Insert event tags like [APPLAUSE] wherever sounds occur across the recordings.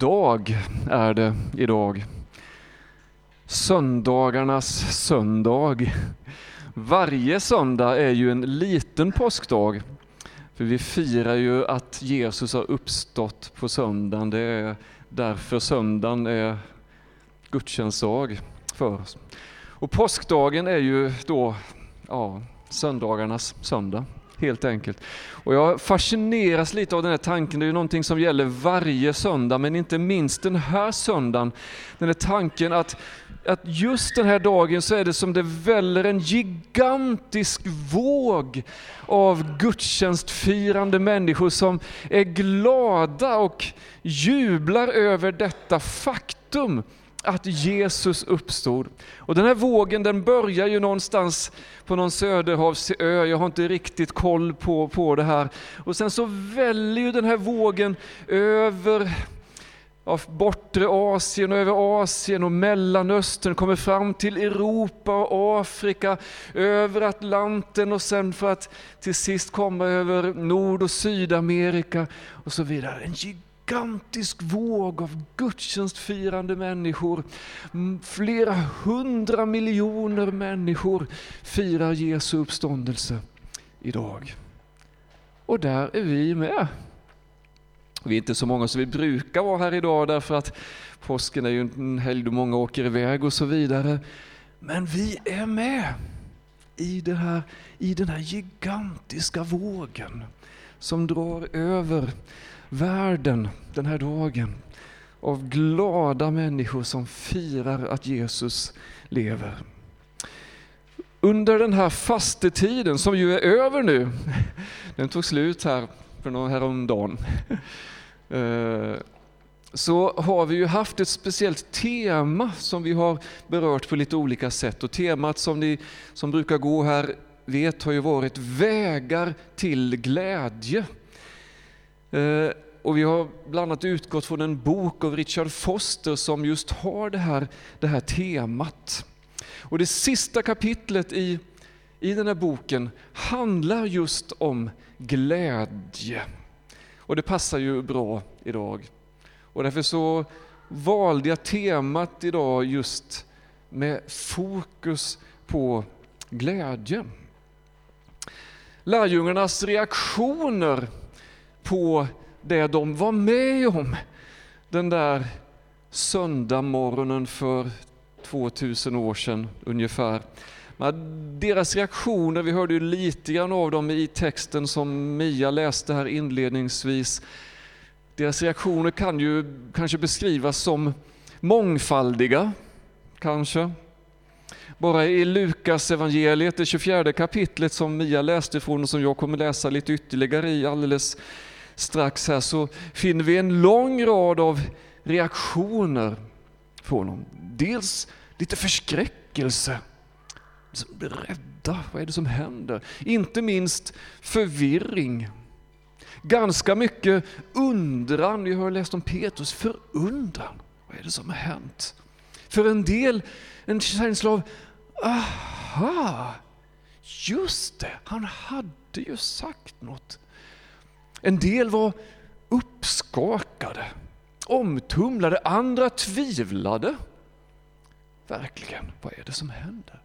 dag är det idag. Söndagarnas söndag. Varje söndag är ju en liten påskdag. För vi firar ju att Jesus har uppstått på söndagen. Det är därför söndagen är gudstjänstdag för oss. Och påskdagen är ju då ja, söndagarnas söndag helt enkelt. Och jag fascineras lite av den här tanken, det är ju någonting som gäller varje söndag, men inte minst den här söndagen. Den här tanken att, att just den här dagen så är det som det väller en gigantisk våg av gudstjänstfirande människor som är glada och jublar över detta faktum att Jesus uppstod. Och den här vågen den börjar ju någonstans på någon söderhavsö, jag har inte riktigt koll på, på det här. Och sen så väller ju den här vågen över ja, bortre Asien över Asien och Mellanöstern, kommer fram till Europa och Afrika, över Atlanten och sen för att till sist komma över Nord och Sydamerika och så vidare. En gigantisk våg av gudstjänstfirande människor. Flera hundra miljoner människor firar Jesu uppståndelse idag. Och där är vi med. Vi är inte så många som vi brukar vara här idag därför att påsken är ju en helg då många åker iväg och så vidare. Men vi är med i, det här, i den här gigantiska vågen som drar över världen den här dagen av glada människor som firar att Jesus lever. Under den här fastetiden som ju är över nu, [LAUGHS] den tog slut här för någon häromdagen, [LAUGHS] eh, så har vi ju haft ett speciellt tema som vi har berört på lite olika sätt. Och temat som ni som brukar gå här vet har ju varit vägar till glädje. Eh, och vi har bland annat utgått från en bok av Richard Foster som just har det här, det här temat. Och det sista kapitlet i, i den här boken handlar just om glädje. Och det passar ju bra idag. Och därför så valde jag temat idag just med fokus på glädje. Lärjungarnas reaktioner på det de var med om den där söndag morgonen för 2000 år sedan ungefär. Deras reaktioner, vi hörde ju lite grann av dem i texten som Mia läste här inledningsvis. Deras reaktioner kan ju kanske beskrivas som mångfaldiga, kanske. Bara i Lukas evangeliet, det 24 kapitlet som Mia läste från och som jag kommer läsa lite ytterligare i alldeles strax här, så finner vi en lång rad av reaktioner från honom. Dels lite förskräckelse, rädda, vad är det som händer? Inte minst förvirring. Ganska mycket undran, vi har läst om Petrus, förundran. Vad är det som har hänt? För en del en känsla av, aha, just det, han hade ju sagt något. En del var uppskakade, omtumlade, andra tvivlade. Verkligen, vad är det som händer?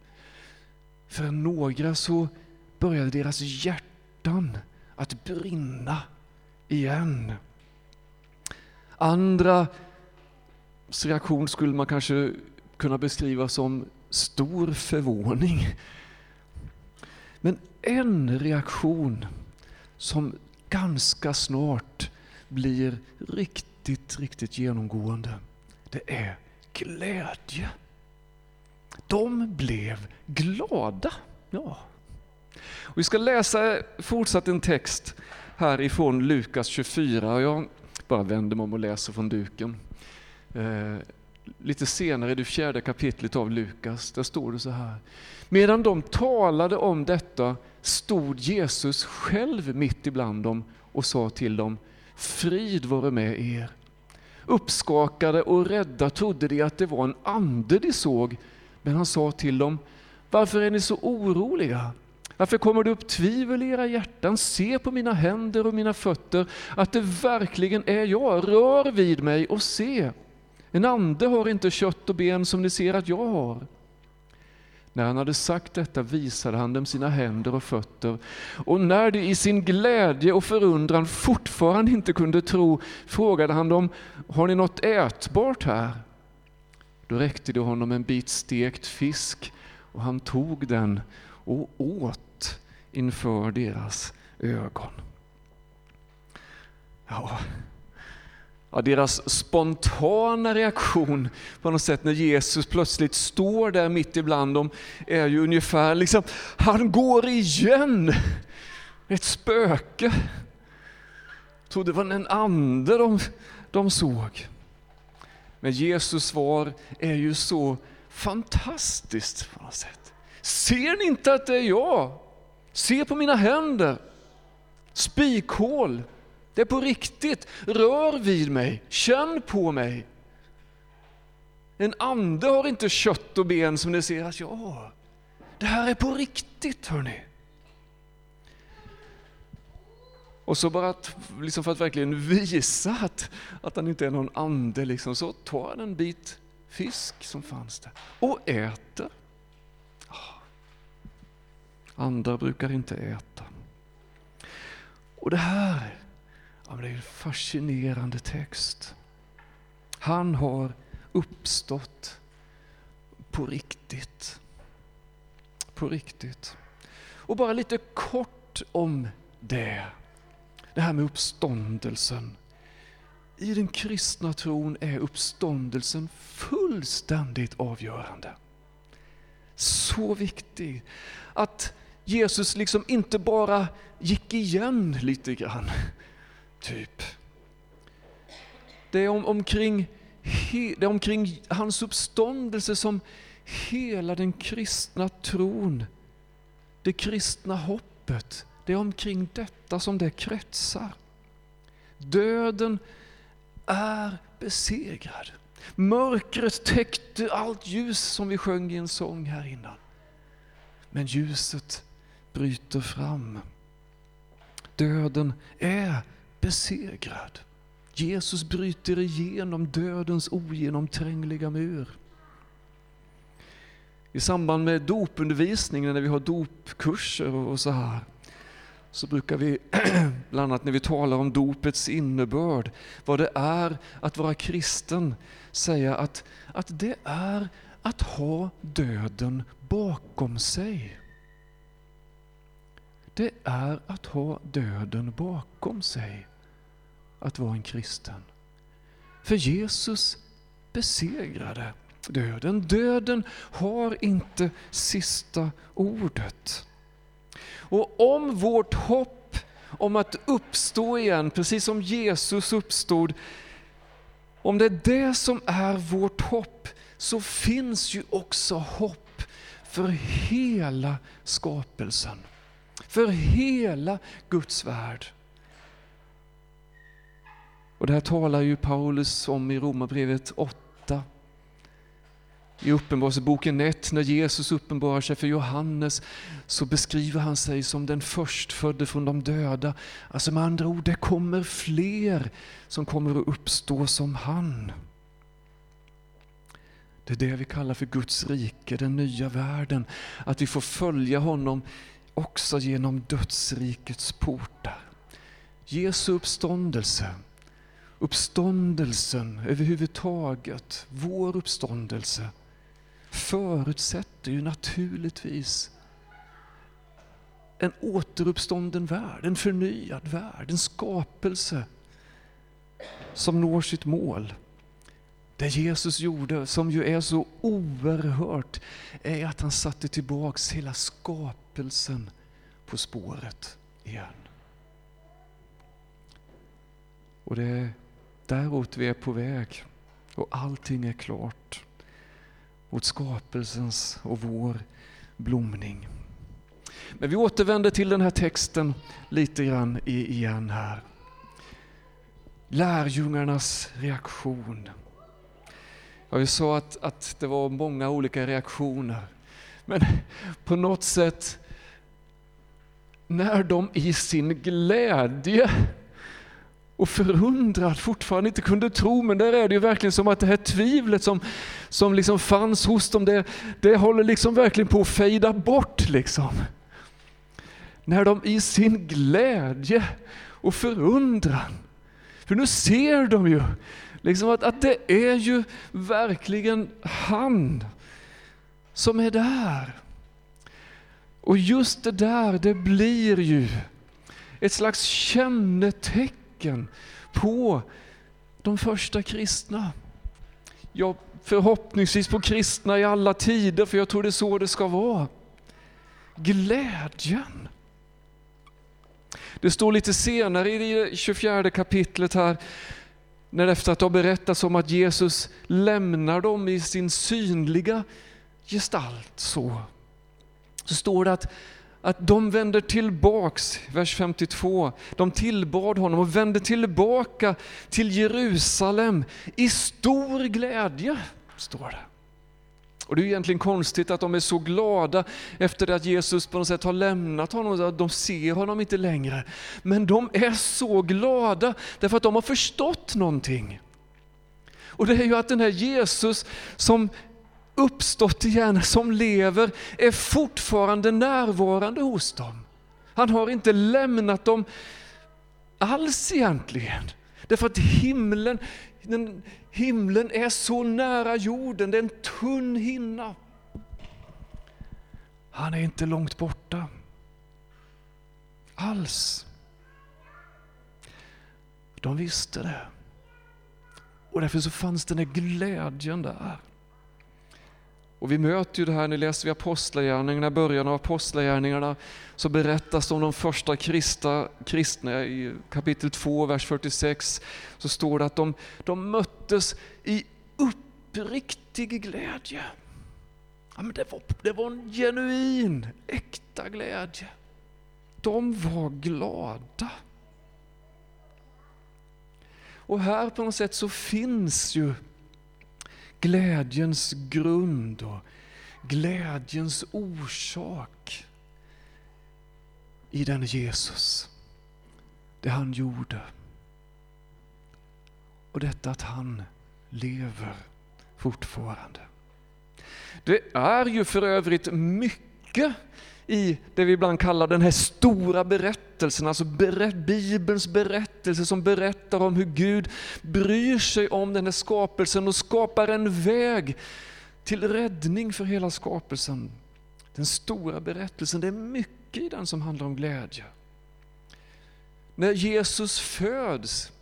För några så började deras hjärtan att brinna igen. Andras reaktion skulle man kanske kunna beskriva som stor förvåning. Men en reaktion som ganska snart blir riktigt, riktigt genomgående. Det är glädje. De blev glada. Ja. Och vi ska läsa fortsatt en text härifrån Lukas 24. Jag bara vänder mig om och läser från duken. Eh, Lite senare i det fjärde kapitlet av Lukas, där står det så här. Medan de talade om detta stod Jesus själv mitt ibland dem och sa till dem, frid vare med er. Uppskakade och rädda trodde de att det var en ande de såg, men han sa till dem, varför är ni så oroliga? Varför kommer det upp tvivel i era hjärtan? Se på mina händer och mina fötter att det verkligen är jag. Rör vid mig och se. En ande har inte kött och ben som ni ser att jag har. När han hade sagt detta visade han dem sina händer och fötter, och när de i sin glädje och förundran fortfarande inte kunde tro frågade han dem, har ni något ätbart här? Då räckte de honom en bit stekt fisk, och han tog den och åt inför deras ögon. Ja, ja, deras spontana reaktion på något sätt när Jesus plötsligt står där mitt ibland dem är ju ungefär liksom, han går igen! Ett spöke. Jag trodde det var en ande de, de såg. Men Jesus svar är ju så fantastiskt på något sätt. Ser ni inte att det är jag? Se på mina händer, spikhål, det är på riktigt. Rör vid mig, känn på mig. En ande har inte kött och ben som ni ser att jag har. Det här är på riktigt hörni. Och så bara att, liksom för att verkligen visa att, att han inte är någon ande, liksom, så tar han en bit fisk som fanns där och äter. Ah. Andra brukar inte äta. Och det här Ja, men det är en fascinerande text. Han har uppstått på riktigt. På riktigt. Och bara lite kort om det. Det här med uppståndelsen. I den kristna tron är uppståndelsen fullständigt avgörande. Så viktig att Jesus liksom inte bara gick igen lite grann typ. Det är om, omkring, det är omkring hans uppståndelse som hela den kristna tron, det kristna hoppet, det är omkring detta som det kretsar. Döden är besegrad. Mörkret täckte allt ljus som vi sjöng i en sång här innan. Men ljuset bryter fram. Döden är besegrad. Jesus bryter igenom dödens ogenomträngliga mur. I samband med dopundervisningen, när vi har dopkurser och så här, så brukar vi, [CLEARS THROAT] bland annat när vi talar om dopets innebörd, vad det är att vara kristen, säga att, att det är att ha döden bakom sig. Det är att ha döden bakom sig att vara en kristen. För Jesus besegrade döden. Döden har inte sista ordet. Och om vårt hopp om att uppstå igen, precis som Jesus uppstod, om det är det som är vårt hopp, så finns ju också hopp för hela skapelsen. För hela Guds värld. Och det här talar ju Paulus om i Romarbrevet 8. I Uppenbarelseboken 1, när Jesus uppenbarar sig för Johannes, så beskriver han sig som den förstfödde från de döda. Alltså med andra ord, det kommer fler som kommer att uppstå som han. Det är det vi kallar för Guds rike, den nya världen. Att vi får följa honom också genom dödsrikets portar. Jesu uppståndelse uppståndelsen överhuvudtaget, vår uppståndelse, förutsätter ju naturligtvis en återuppstånden värld, en förnyad värld, en skapelse som når sitt mål. Det Jesus gjorde, som ju är så oerhört, är att han satte tillbaks hela skapelsen på spåret igen. Och det är däråt vi är på väg och allting är klart mot skapelsens och vår blomning. Men vi återvänder till den här texten lite grann igen här. Lärjungarnas reaktion. Ja, vi sa att, att det var många olika reaktioner. Men på något sätt när de i sin glädje och förundrad fortfarande inte kunde tro, men där är det ju verkligen som att det här tvivlet som, som liksom fanns hos dem, det, det håller liksom verkligen på att fejda bort. Liksom. När de i sin glädje och förundran, för nu ser de ju liksom att, att det är ju verkligen han som är där. Och just det där, det blir ju ett slags kännetecken på de första kristna. Ja, förhoppningsvis på kristna i alla tider, för jag tror det är så det ska vara. Glädjen. Det står lite senare i det 24 kapitlet här, när efter att ha berättats om att Jesus lämnar dem i sin synliga gestalt så, så står det att, att de vänder tillbaks, vers 52, de tillbad honom och vände tillbaka till Jerusalem i stor glädje, står det. Och det är egentligen konstigt att de är så glada efter att Jesus på något sätt har lämnat honom, att de ser honom inte längre. Men de är så glada därför att de har förstått någonting. Och det är ju att den här Jesus som uppstått igen, som lever, är fortfarande närvarande hos dem. Han har inte lämnat dem alls egentligen. Därför att himlen, den, himlen är så nära jorden, det är en tunn hinna. Han är inte långt borta. Alls. De visste det. Och därför så fanns den där glädjen där. Och vi möter ju det här, nu läser vi Apostlagärningarna, början av Apostlagärningarna, så berättas om de första kristna, kristna i kapitel 2, vers 46, så står det att de, de möttes i uppriktig glädje. Ja, men det, var, det var en genuin, äkta glädje. De var glada. Och här på något sätt så finns ju glädjens grund och glädjens orsak i den Jesus, det han gjorde. Och detta att han lever fortfarande. Det är ju för övrigt mycket i det vi ibland kallar den här stora berättelsen, alltså Bibelns berättelse som berättar om hur Gud bryr sig om den här skapelsen och skapar en väg till räddning för hela skapelsen. Den stora berättelsen, det är mycket i den som handlar om glädje. När Jesus föds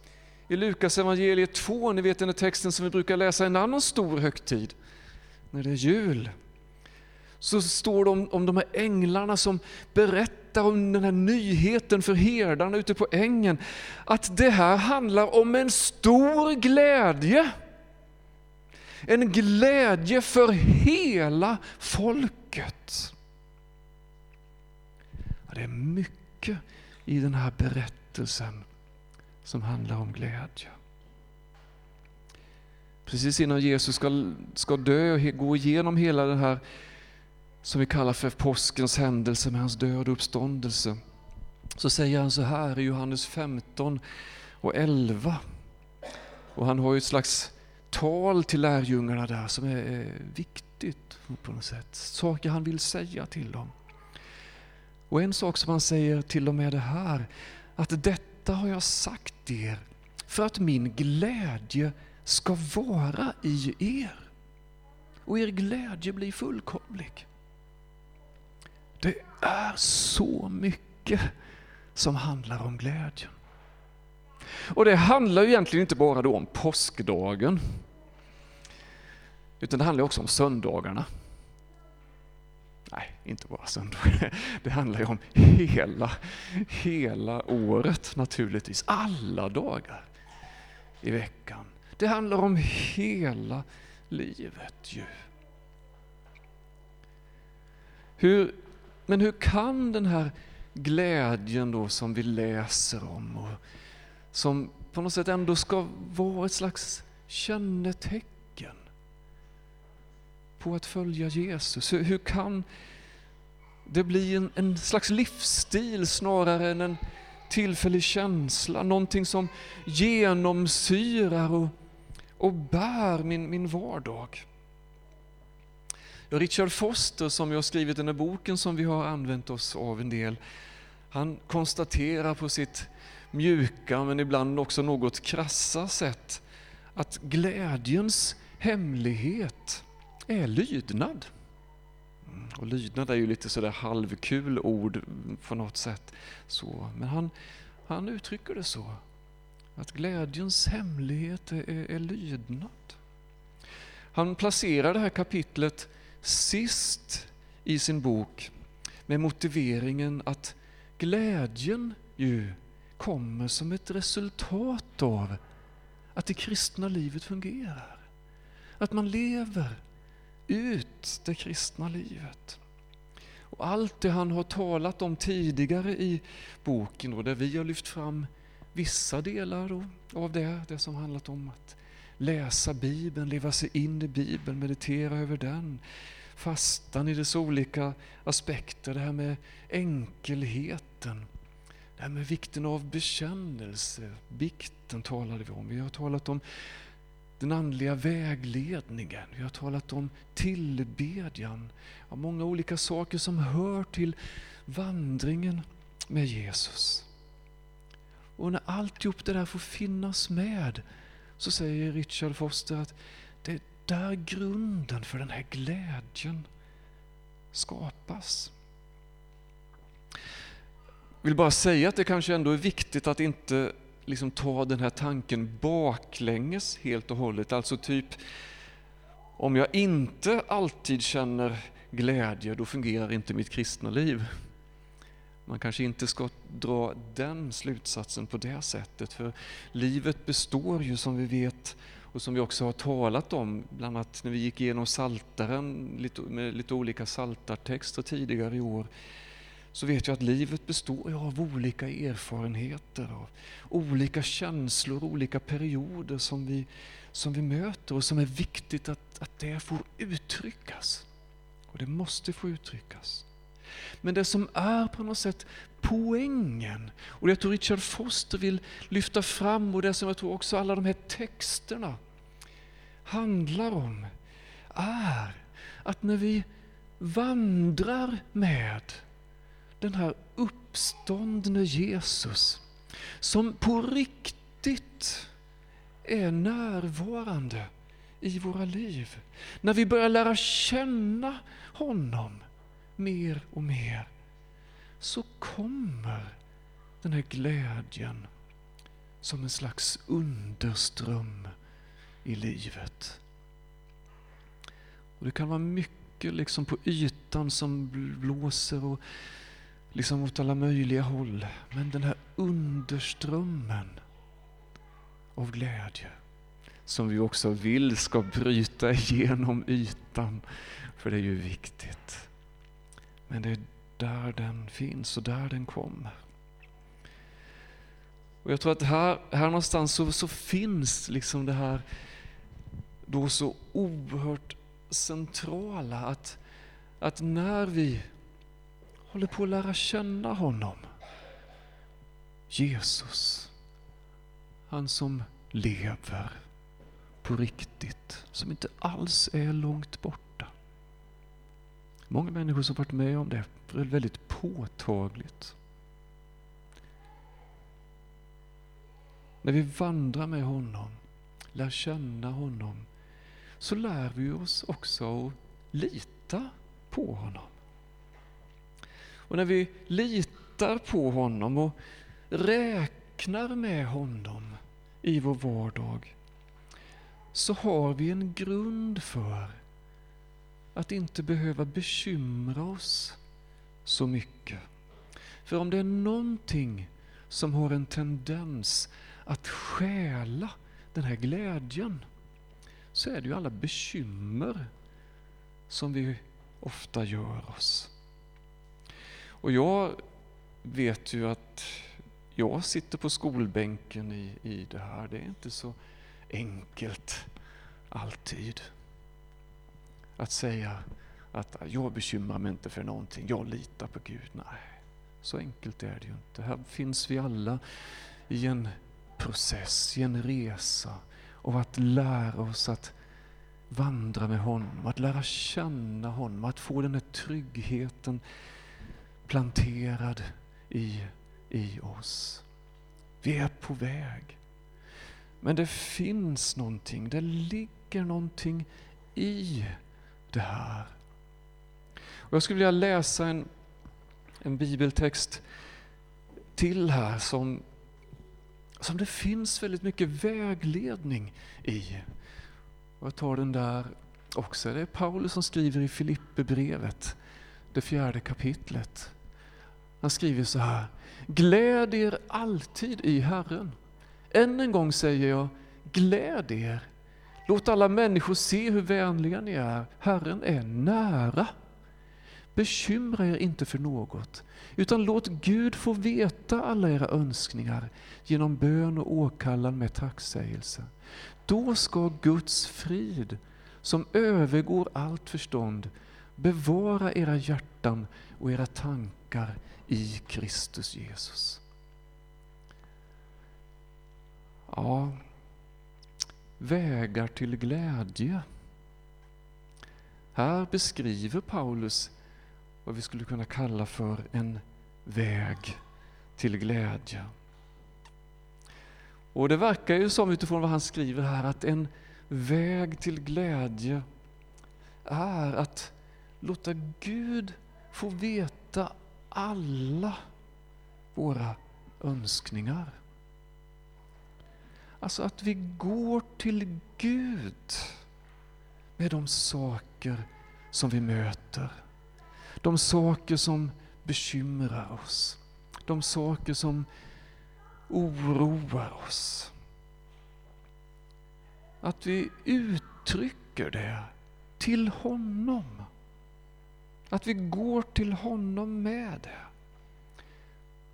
i Lukas evangeliet 2, ni vet den här texten som vi brukar läsa en annan stor högtid, när det är jul så står det om, om de här änglarna som berättar om den här nyheten för herdarna ute på ängen. Att det här handlar om en stor glädje. En glädje för hela folket. Det är mycket i den här berättelsen som handlar om glädje. Precis innan Jesus ska, ska dö och gå igenom hela den här som vi kallar för påskens händelse med hans död och uppståndelse, så säger han så här i Johannes 15 och 11. Och han har ju ett slags tal till lärjungarna där som är viktigt på något sätt. Saker han vill säga till dem. Och en sak som han säger till dem är det här, att detta har jag sagt er för att min glädje ska vara i er och er glädje blir fullkomlig. Det är så mycket som handlar om glädjen. Och det handlar ju egentligen inte bara då om påskdagen, utan det handlar också om söndagarna. Nej, inte bara söndagar. [LAUGHS] Det handlar ju om hela, hela året naturligtvis, alla dagar i veckan. Det handlar om hela livet ju. Hur men hur kan den här glädjen då som vi läser om och som på något sätt ändå ska vara ett slags kännetecken på att följa Jesus. Hur, hur kan det bli en, en slags livsstil snarare än en tillfällig känsla, någonting som genomsyrar och, och bär min, min vardag. Richard Foster som jag har skrivit den här boken som vi har använt oss av en del, han konstaterar på sitt mjuka men ibland också något krassa sätt att glädjens hemlighet är lydnad. Mm, och lydnad är ju lite sådär halvkul ord på något sätt. Så, men han, han uttrycker det så. Att glädjens hemlighet är, är lydnad. Han placerar det här kapitlet sist i sin bok med motiveringen att glädjen ju kommer som ett resultat av att det kristna livet fungerar. Att man lever ut det kristna livet. Och allt det han har talat om tidigare i boken, och där vi har lyft fram vissa delar av det, det som handlat om att läsa Bibeln, leva sig in i Bibeln, meditera över den, fastan i dess olika aspekter, det här med enkelheten, det här med vikten av bekännelse, bikten talade vi om. Vi har talat om den andliga vägledningen, vi har talat om tillbedjan, ja, många olika saker som hör till vandringen med Jesus. Och när alltihop det där får finnas med så säger Richard Foster att det är där grunden för den här glädjen skapas. Jag vill bara säga att det kanske ändå är viktigt att inte liksom ta den här tanken baklänges helt och hållet. Alltså typ, om jag inte alltid känner glädje, då fungerar inte mitt kristna liv. Man kanske inte ska dra den slutsatsen på det sättet, för livet består ju som vi vet och som vi också har talat om, bland annat när vi gick igenom Saltaren med lite olika saltartexter tidigare i år, så vet jag att livet består av olika erfarenheter, av olika känslor, olika perioder som vi, som vi möter och som är viktigt att, att det får uttryckas. Och det måste få uttryckas. Men det som är på något sätt poängen, och det jag tror Richard Foster vill lyfta fram och det som jag tror också alla de här texterna handlar om, är att när vi vandrar med den här uppståndne Jesus, som på riktigt är närvarande i våra liv. När vi börjar lära känna honom mer och mer, så kommer den här glädjen som en slags underström i livet. Och Det kan vara mycket liksom på ytan som blåser och liksom åt alla möjliga håll. Men den här underströmmen av glädje som vi också vill ska bryta igenom ytan, för det är ju viktigt. Men det är där den finns och där den kommer. Och Jag tror att här, här någonstans så, så finns liksom det här då så oerhört centrala att, att när vi håller på att lära känna honom, Jesus, han som lever på riktigt, som inte alls är långt bort. Många människor som varit med om det väldigt påtagligt. När vi vandrar med honom, lär känna honom, så lär vi oss också att lita på honom. Och när vi litar på honom och räknar med honom i vår vardag, så har vi en grund för att inte behöva bekymra oss så mycket. För om det är någonting som har en tendens att stjäla den här glädjen, så är det ju alla bekymmer som vi ofta gör oss. Och jag vet ju att jag sitter på skolbänken i, i det här. Det är inte så enkelt alltid att säga att ah, jag bekymrar mig inte för någonting, jag litar på Gud. Nej, så enkelt är det ju inte. Här finns vi alla i en process, i en resa av att lära oss att vandra med honom, att lära känna honom, att få den här tryggheten planterad i, i oss. Vi är på väg. Men det finns någonting, det ligger någonting i det här. Och jag skulle vilja läsa en, en bibeltext till här som, som det finns väldigt mycket vägledning i. Och jag tar den där också. Det är Paulus som skriver i Filipperbrevet, det fjärde kapitlet. Han skriver så här. Gläd er alltid i Herren. Än en gång säger jag, gläd er. Låt alla människor se hur vänliga ni är. Herren är nära. Bekymra er inte för något, utan låt Gud få veta alla era önskningar genom bön och åkallan med tacksägelse. Då ska Guds frid, som övergår allt förstånd, bevara era hjärtan och era tankar i Kristus Jesus. Ja, vägar till glädje. Här beskriver Paulus vad vi skulle kunna kalla för en väg till glädje. Och det verkar ju som utifrån vad han skriver här att en väg till glädje är att låta Gud få veta alla våra önskningar. Alltså att vi går till Gud med de saker som vi möter. De saker som bekymrar oss. De saker som oroar oss. Att vi uttrycker det till honom. Att vi går till honom med det.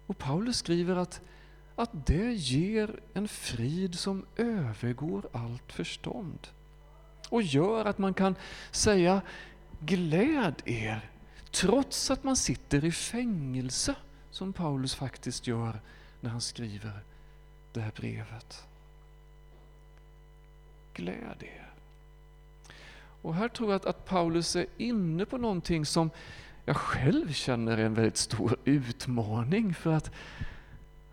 Och Paulus skriver att, att det ger en frid som övergår allt förstånd. Och gör att man kan säga gläd er trots att man sitter i fängelse som Paulus faktiskt gör när han skriver det här brevet. Gläd er. Och här tror jag att, att Paulus är inne på någonting som jag själv känner är en väldigt stor utmaning för att,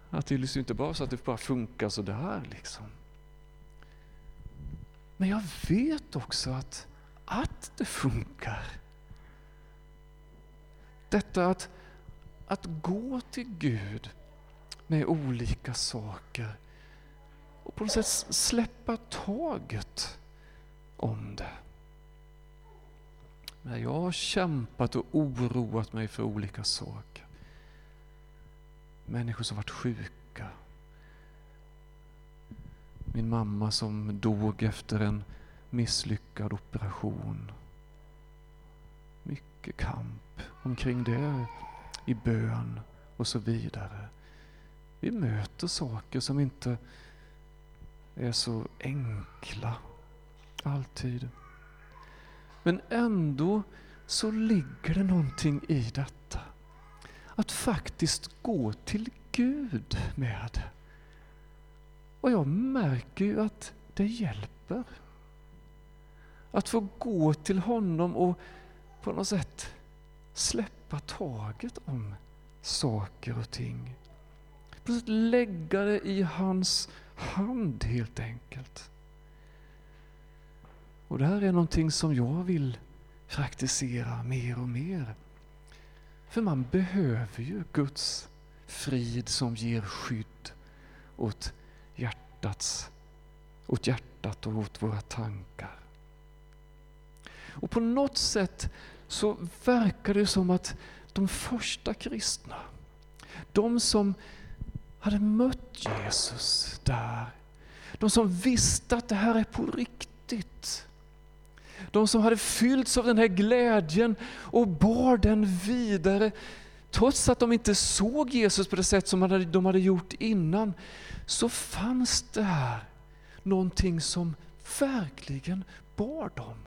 att det är liksom inte bara så att det bara funkar sådär liksom. Men jag vet också att, att det funkar. Detta att, att gå till Gud med olika saker och på något sätt släppa taget om det. När jag har kämpat och oroat mig för olika saker. Människor som varit sjuka. Min mamma som dog efter en misslyckad operation. Mycket kamp omkring det i bön och så vidare. Vi möter saker som inte är så enkla alltid. Men ändå så ligger det någonting i detta. Att faktiskt gå till Gud med. Och jag märker ju att det hjälper. Att få gå till honom och på något sätt släppa taget om saker och ting. På något sätt lägga det i hans hand helt enkelt. Och det här är någonting som jag vill praktisera mer och mer. För man behöver ju Guds frid som ger skydd åt, hjärtats, åt hjärtat och åt våra tankar. Och på något sätt så verkar det som att de första kristna, de som hade mött Jesus där, de som visste att det här är på riktigt, de som hade fyllts av den här glädjen och bar den vidare, trots att de inte såg Jesus på det sätt som de hade gjort innan, så fanns det här någonting som verkligen bar dem.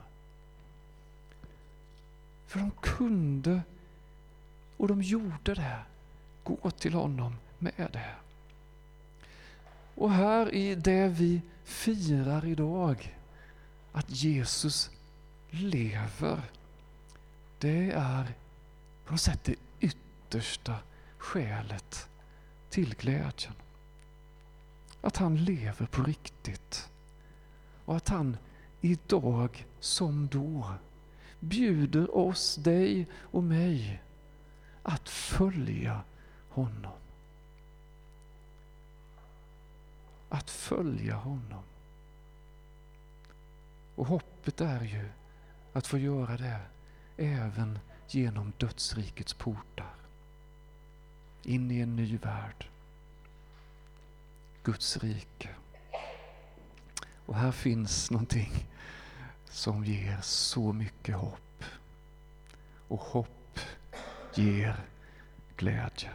För de kunde, och de gjorde det, gå till honom med det. Och här i det vi firar idag, att Jesus lever, det är på något sätt det yttersta skälet till glädjen. Att han lever på riktigt och att han idag som då bjuder oss, dig och mig att följa honom. Att följa honom. Och hoppet är ju att få göra det även genom dödsrikets portar. In i en ny värld. Guds rike. Och här finns någonting som ger så mycket hopp. Och hopp ger glädje.